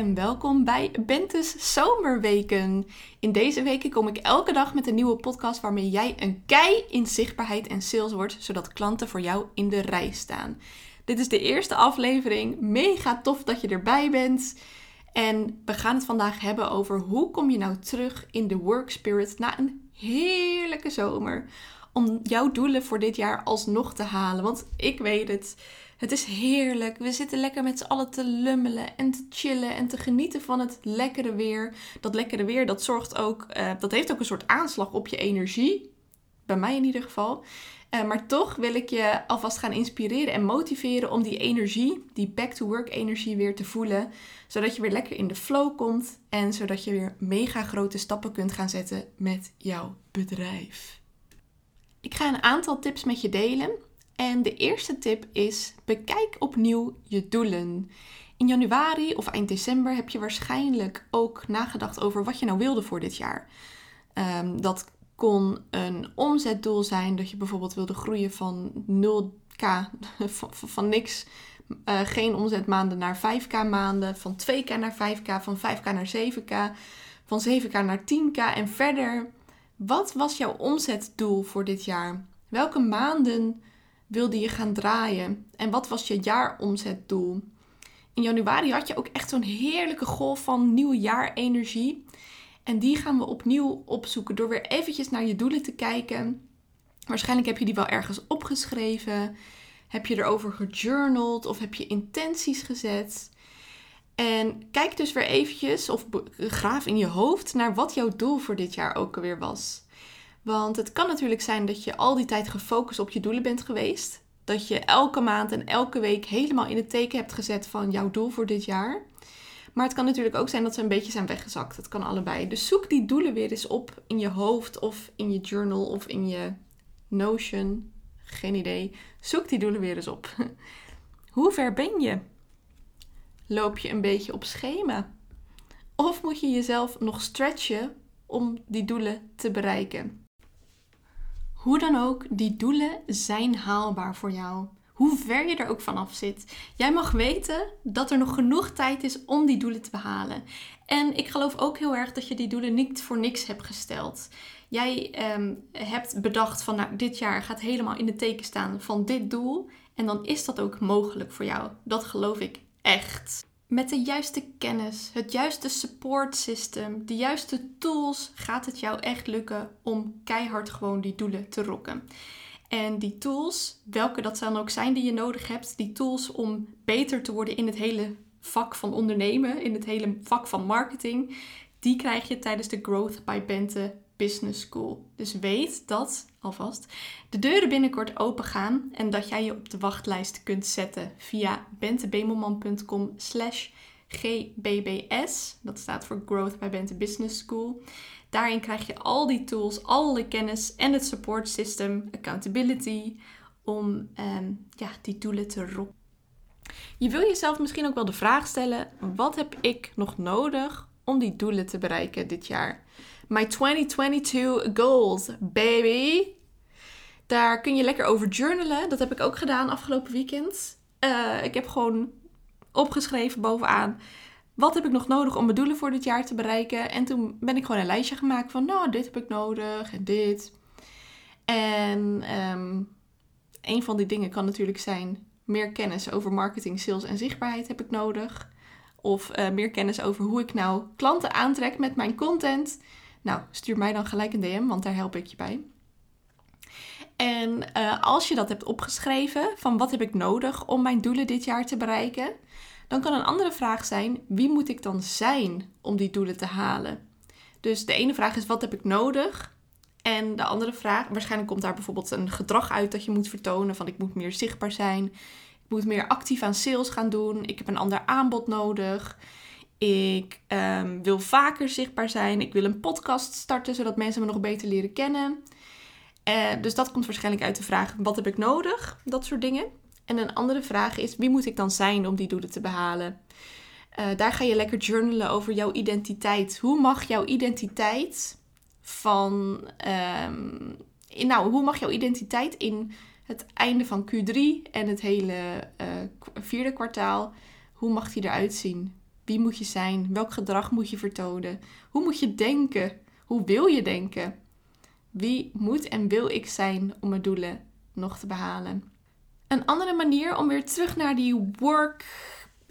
en welkom bij Bente's Zomerweken. In deze weken kom ik elke dag met een nieuwe podcast waarmee jij een kei in zichtbaarheid en sales wordt, zodat klanten voor jou in de rij staan. Dit is de eerste aflevering. Mega tof dat je erbij bent. En we gaan het vandaag hebben over hoe kom je nou terug in de work spirit na een heerlijke zomer. Om jouw doelen voor dit jaar alsnog te halen. Want ik weet het. Het is heerlijk. We zitten lekker met z'n allen te lummelen en te chillen en te genieten van het lekkere weer. Dat lekkere weer, dat zorgt ook, uh, dat heeft ook een soort aanslag op je energie. Bij mij in ieder geval. Uh, maar toch wil ik je alvast gaan inspireren en motiveren om die energie, die back-to-work energie weer te voelen. Zodat je weer lekker in de flow komt en zodat je weer mega grote stappen kunt gaan zetten met jouw bedrijf. Ik ga een aantal tips met je delen en de eerste tip is: bekijk opnieuw je doelen. In januari of eind december heb je waarschijnlijk ook nagedacht over wat je nou wilde voor dit jaar. Um, dat kon een omzetdoel zijn, dat je bijvoorbeeld wilde groeien van 0k, van, van niks, uh, geen omzetmaanden naar 5k maanden, van 2k naar 5k, van 5k naar 7k, van 7k naar 10k en verder. Wat was jouw omzetdoel voor dit jaar? Welke maanden wilde je gaan draaien? En wat was je jaaromzetdoel? In januari had je ook echt zo'n heerlijke golf van nieuwe jaarenergie. En die gaan we opnieuw opzoeken door weer eventjes naar je doelen te kijken. Waarschijnlijk heb je die wel ergens opgeschreven. Heb je erover gejournald of heb je intenties gezet? En kijk dus weer eventjes of graaf in je hoofd naar wat jouw doel voor dit jaar ook alweer was. Want het kan natuurlijk zijn dat je al die tijd gefocust op je doelen bent geweest. Dat je elke maand en elke week helemaal in het teken hebt gezet van jouw doel voor dit jaar. Maar het kan natuurlijk ook zijn dat ze een beetje zijn weggezakt. Het kan allebei. Dus zoek die doelen weer eens op in je hoofd of in je journal of in je Notion. Geen idee. Zoek die doelen weer eens op. Hoe ver ben je? Loop je een beetje op schema? Of moet je jezelf nog stretchen om die doelen te bereiken? Hoe dan ook, die doelen zijn haalbaar voor jou. Hoe ver je er ook vanaf zit. Jij mag weten dat er nog genoeg tijd is om die doelen te behalen. En ik geloof ook heel erg dat je die doelen niet voor niks hebt gesteld. Jij ehm, hebt bedacht van nou, dit jaar gaat helemaal in het teken staan van dit doel. En dan is dat ook mogelijk voor jou. Dat geloof ik echt. Met de juiste kennis, het juiste support system, de juiste tools gaat het jou echt lukken om keihard gewoon die doelen te rocken. En die tools, welke dat dan ook zijn die je nodig hebt, die tools om beter te worden in het hele vak van ondernemen, in het hele vak van marketing, die krijg je tijdens de Growth by Bente Business School. Dus weet dat alvast de deuren binnenkort open gaan en dat jij je op de wachtlijst kunt zetten via bentebemelman.com slash GBBS. Dat staat voor Growth by Bente Business School. Daarin krijg je al die tools, alle kennis en het support system, accountability, om um, ja, die doelen te rocken. Je wil jezelf misschien ook wel de vraag stellen: wat heb ik nog nodig om die doelen te bereiken dit jaar? My 2022 goals, baby. Daar kun je lekker over journalen. Dat heb ik ook gedaan afgelopen weekend. Uh, ik heb gewoon opgeschreven bovenaan. Wat heb ik nog nodig om mijn doelen voor dit jaar te bereiken? En toen ben ik gewoon een lijstje gemaakt van, nou, dit heb ik nodig en dit. En um, een van die dingen kan natuurlijk zijn, meer kennis over marketing, sales en zichtbaarheid heb ik nodig. Of uh, meer kennis over hoe ik nou klanten aantrek met mijn content. Nou, stuur mij dan gelijk een DM, want daar help ik je bij. En uh, als je dat hebt opgeschreven, van wat heb ik nodig om mijn doelen dit jaar te bereiken, dan kan een andere vraag zijn: wie moet ik dan zijn om die doelen te halen? Dus de ene vraag is: wat heb ik nodig? En de andere vraag, waarschijnlijk komt daar bijvoorbeeld een gedrag uit dat je moet vertonen: van ik moet meer zichtbaar zijn, ik moet meer actief aan sales gaan doen, ik heb een ander aanbod nodig. Ik ehm, wil vaker zichtbaar zijn. Ik wil een podcast starten zodat mensen me nog beter leren kennen. Uh, dus dat komt waarschijnlijk uit de vraag: wat heb ik nodig? Dat soort dingen. En een andere vraag is: wie moet ik dan zijn om die doelen te behalen? Uh, daar ga je lekker journalen over jouw identiteit. Hoe mag jouw identiteit van. Um, in, nou, hoe mag jouw identiteit in het einde van Q3 en het hele uh, vierde kwartaal, hoe mag die eruit zien? Wie moet je zijn? Welk gedrag moet je vertonen? Hoe moet je denken? Hoe wil je denken? Wie moet en wil ik zijn om mijn doelen nog te behalen? Een andere manier om weer terug naar die work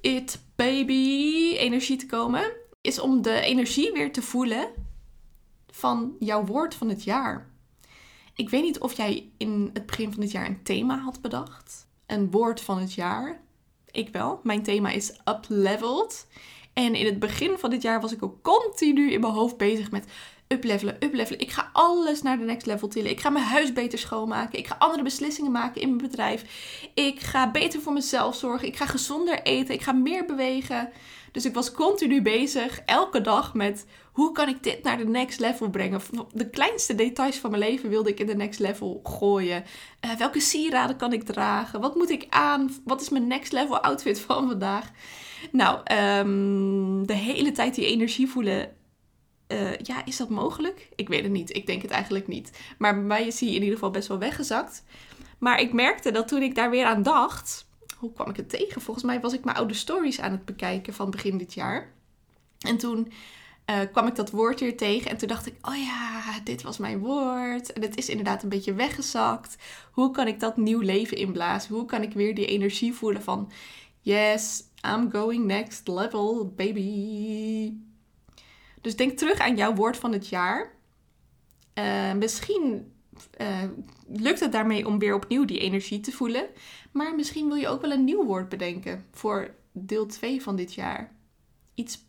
it baby energie te komen, is om de energie weer te voelen van jouw woord van het jaar. Ik weet niet of jij in het begin van dit jaar een thema had bedacht. Een woord van het jaar. Ik wel. Mijn thema is upleveled. En in het begin van dit jaar was ik ook continu in mijn hoofd bezig met uplevelen, uplevelen. Ik ga alles naar de next level tillen. Ik ga mijn huis beter schoonmaken. Ik ga andere beslissingen maken in mijn bedrijf. Ik ga beter voor mezelf zorgen. Ik ga gezonder eten. Ik ga meer bewegen. Dus ik was continu bezig, elke dag, met hoe kan ik dit naar de next level brengen. De kleinste details van mijn leven wilde ik in de next level gooien. Uh, welke sieraden kan ik dragen? Wat moet ik aan? Wat is mijn next level outfit van vandaag? Nou, um, de hele tijd die energie voelen uh, ja, is dat mogelijk? Ik weet het niet. Ik denk het eigenlijk niet. Maar bij mij is hij in ieder geval best wel weggezakt. Maar ik merkte dat toen ik daar weer aan dacht. Hoe kwam ik het tegen? Volgens mij was ik mijn oude stories aan het bekijken van begin dit jaar. En toen uh, kwam ik dat woord weer tegen. En toen dacht ik: Oh ja, dit was mijn woord. En het is inderdaad een beetje weggezakt. Hoe kan ik dat nieuw leven inblazen? Hoe kan ik weer die energie voelen van: Yes, I'm going next level, baby. Dus denk terug aan jouw woord van het jaar. Uh, misschien uh, lukt het daarmee om weer opnieuw die energie te voelen. Maar misschien wil je ook wel een nieuw woord bedenken voor deel 2 van dit jaar. Iets,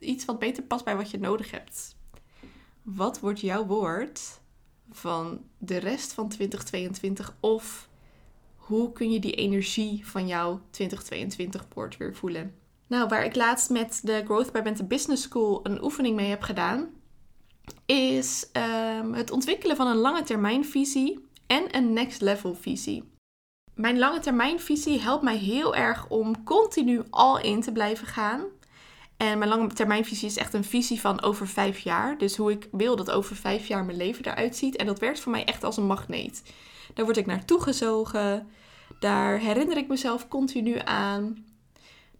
iets wat beter past bij wat je nodig hebt. Wat wordt jouw woord van de rest van 2022? Of hoe kun je die energie van jouw 2022 woord weer voelen? Nou, waar ik laatst met de Growth by Bente Business School een oefening mee heb gedaan, is um, het ontwikkelen van een lange termijn visie en een next level visie. Mijn lange termijn visie helpt mij heel erg om continu al in te blijven gaan. En mijn lange termijn visie is echt een visie van over vijf jaar. Dus hoe ik wil dat over vijf jaar mijn leven eruit ziet. En dat werkt voor mij echt als een magneet. Daar word ik naartoe gezogen. Daar herinner ik mezelf continu aan.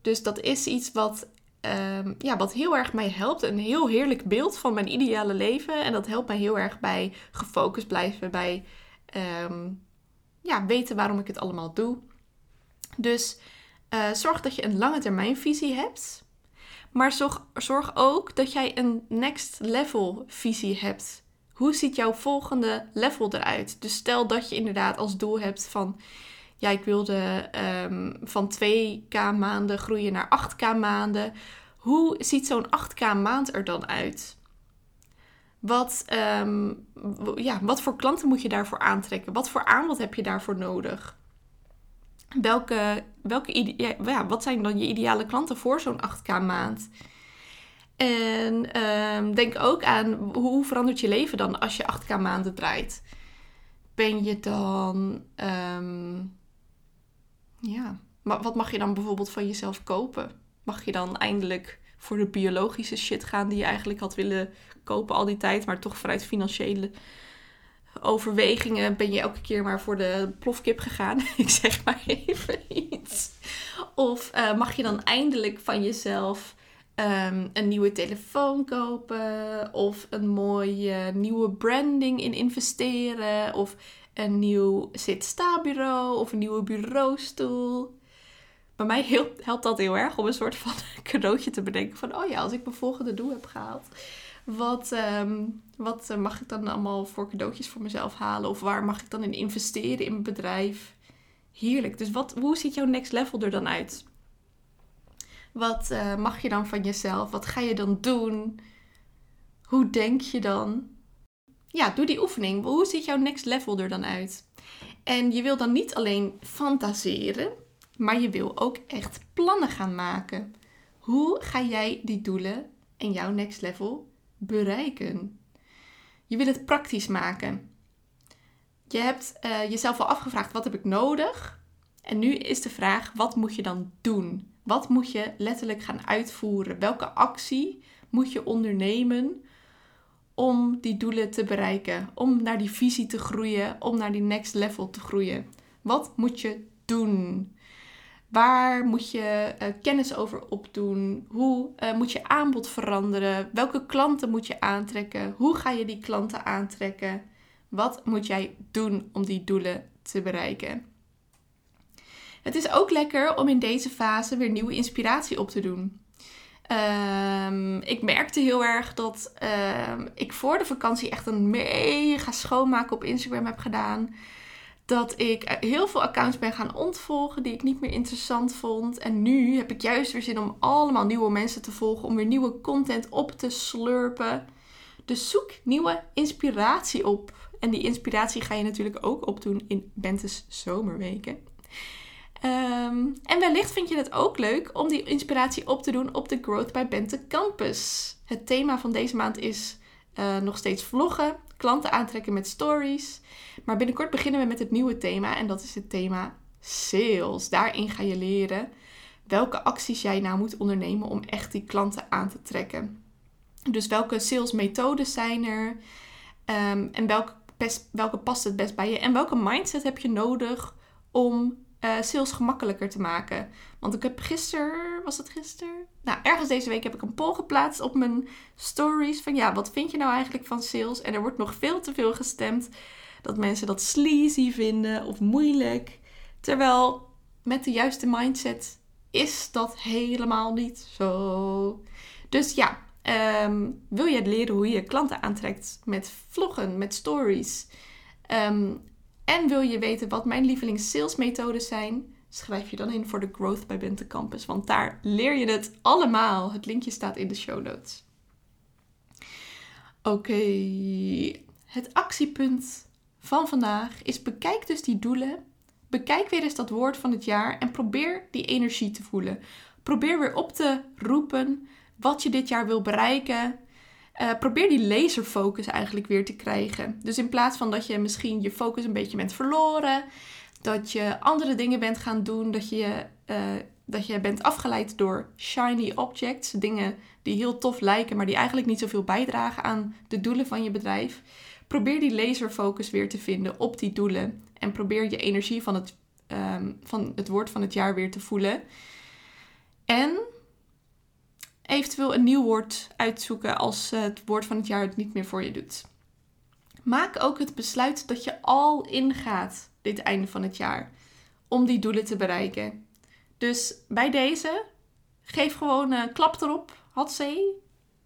Dus dat is iets wat, um, ja, wat heel erg mij helpt. Een heel heerlijk beeld van mijn ideale leven. En dat helpt mij heel erg bij gefocust blijven. Bij um, ja, weten waarom ik het allemaal doe. Dus uh, zorg dat je een lange termijn visie hebt. Maar zorg, zorg ook dat jij een next level visie hebt. Hoe ziet jouw volgende level eruit? Dus stel dat je inderdaad als doel hebt van ja, ik wilde um, van 2k maanden groeien naar 8k maanden. Hoe ziet zo'n 8k maand er dan uit? Wat, um, ja, wat voor klanten moet je daarvoor aantrekken? Wat voor aanbod heb je daarvoor nodig? Welke, welke ja, wat zijn dan je ideale klanten voor zo'n 8k maand? En um, denk ook aan hoe verandert je leven dan als je 8k maanden draait? Ben je dan ja, maar wat mag je dan bijvoorbeeld van jezelf kopen? Mag je dan eindelijk voor de biologische shit gaan die je eigenlijk had willen kopen al die tijd, maar toch vanuit financiële overwegingen ben je elke keer maar voor de plofkip gegaan? Ik zeg maar even iets. Of uh, mag je dan eindelijk van jezelf um, een nieuwe telefoon kopen? Of een mooie nieuwe branding in investeren? Of een nieuw zit-sta-bureau of een nieuwe bureaustoel. Bij mij helpt dat heel erg om een soort van cadeautje te bedenken van... oh ja, als ik mijn volgende doel heb gehaald... Wat, ehm, wat eh, mag ik dan allemaal voor cadeautjes voor mezelf halen? Of waar mag ik dan in investeren in mijn bedrijf? Heerlijk. Dus wat, hoe ziet jouw next level er dan uit? Wat uh, mag je dan van jezelf? Wat ga je dan doen? Hoe denk je dan? Ja, doe die oefening. Hoe ziet jouw next level er dan uit? En je wil dan niet alleen fantaseren, maar je wil ook echt plannen gaan maken. Hoe ga jij die doelen en jouw next level bereiken? Je wil het praktisch maken. Je hebt uh, jezelf al afgevraagd: wat heb ik nodig? En nu is de vraag: wat moet je dan doen? Wat moet je letterlijk gaan uitvoeren? Welke actie moet je ondernemen om die doelen te bereiken? Om naar die visie te groeien, om naar die next level te groeien? Wat moet je doen? Waar moet je uh, kennis over opdoen? Hoe uh, moet je aanbod veranderen? Welke klanten moet je aantrekken? Hoe ga je die klanten aantrekken? Wat moet jij doen om die doelen te bereiken? Het is ook lekker om in deze fase weer nieuwe inspiratie op te doen. Um, ik merkte heel erg dat um, ik voor de vakantie echt een mega schoonmaken op Instagram heb gedaan. Dat ik heel veel accounts ben gaan ontvolgen die ik niet meer interessant vond. En nu heb ik juist weer zin om allemaal nieuwe mensen te volgen. Om weer nieuwe content op te slurpen. Dus zoek nieuwe inspiratie op. En die inspiratie ga je natuurlijk ook opdoen in Bentes zomerweken. Um, en wellicht vind je het ook leuk om die inspiratie op te doen op de Growth by Bente Campus. Het thema van deze maand is uh, nog steeds vloggen, klanten aantrekken met stories. Maar binnenkort beginnen we met het nieuwe thema en dat is het thema sales. Daarin ga je leren welke acties jij nou moet ondernemen om echt die klanten aan te trekken. Dus welke salesmethodes zijn er um, en welke, welke past het best bij je en welke mindset heb je nodig om uh, sales gemakkelijker te maken. Want ik heb gisteren, was het gisteren? Nou, ergens deze week heb ik een poll geplaatst op mijn stories. Van ja, wat vind je nou eigenlijk van sales? En er wordt nog veel te veel gestemd dat mensen dat sleazy vinden of moeilijk. Terwijl met de juiste mindset is dat helemaal niet zo. Dus ja, ehm, wil je leren hoe je klanten aantrekt met vloggen, met stories? Um, en wil je weten wat mijn lievelings salesmethodes zijn? Schrijf je dan in voor de Growth bij Bente Campus, want daar leer je het allemaal. Het linkje staat in de show notes. Oké, het actiepunt van vandaag is bekijk dus die doelen. Bekijk weer eens dat woord van het jaar en probeer die energie te voelen. Probeer weer op te roepen wat je dit jaar wil bereiken. Uh, probeer die laserfocus eigenlijk weer te krijgen. Dus in plaats van dat je misschien je focus een beetje bent verloren, dat je andere dingen bent gaan doen, dat je, uh, dat je bent afgeleid door shiny objects, dingen die heel tof lijken, maar die eigenlijk niet zoveel bijdragen aan de doelen van je bedrijf. Probeer die laserfocus weer te vinden op die doelen en probeer je energie van het, um, van het woord van het jaar weer te voelen. En eventueel een nieuw woord uitzoeken als het woord van het jaar het niet meer voor je doet. Maak ook het besluit dat je al ingaat dit einde van het jaar om die doelen te bereiken. Dus bij deze, geef gewoon een klap erop. Had ze.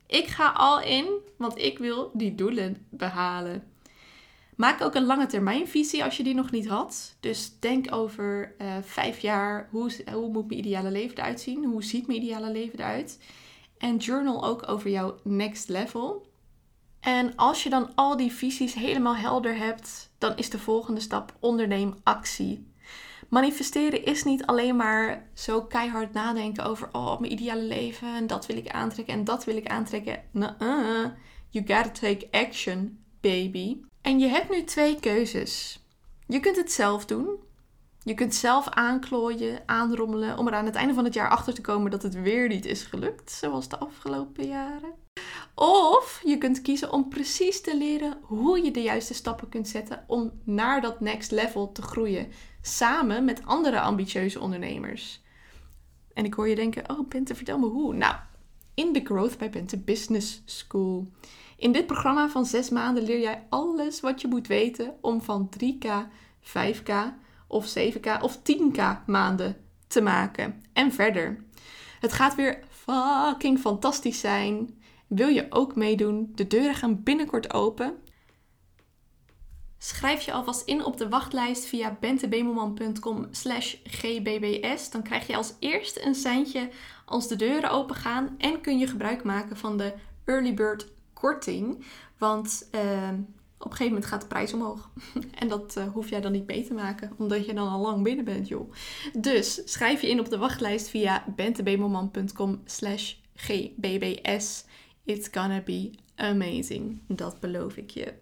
Ik ga al in, want ik wil die doelen behalen. Maak ook een lange termijn visie als je die nog niet had. Dus denk over uh, vijf jaar, hoe, hoe moet mijn ideale leven eruit zien? Hoe ziet mijn ideale leven eruit? En journal ook over jouw next level. En als je dan al die visies helemaal helder hebt, dan is de volgende stap onderneem actie. Manifesteren is niet alleen maar zo keihard nadenken over oh, mijn ideale leven en dat wil ik aantrekken en dat wil ik aantrekken. Nuh-uh. You gotta take action, baby. En je hebt nu twee keuzes. Je kunt het zelf doen je kunt zelf aanklooien, aanrommelen om er aan het einde van het jaar achter te komen dat het weer niet is gelukt, zoals de afgelopen jaren. Of je kunt kiezen om precies te leren hoe je de juiste stappen kunt zetten om naar dat next level te groeien, samen met andere ambitieuze ondernemers. En ik hoor je denken: Oh, Bente, vertel me hoe. Nou, in de Growth by Bente Business School. In dit programma van zes maanden leer jij alles wat je moet weten om van 3K, 5K of 7k of 10k maanden te maken. En verder. Het gaat weer fucking fantastisch zijn. Wil je ook meedoen? De deuren gaan binnenkort open. Schrijf je alvast in op de wachtlijst via bentebemelman.com slash gbbs. Dan krijg je als eerste een seintje als de deuren open gaan. En kun je gebruik maken van de early bird korting. Want uh, op een gegeven moment gaat de prijs omhoog. en dat uh, hoef jij dan niet mee te maken, omdat je dan al lang binnen bent, joh. Dus schrijf je in op de wachtlijst via bentebemelman.com slash gbbs. It's gonna be amazing. Dat beloof ik je.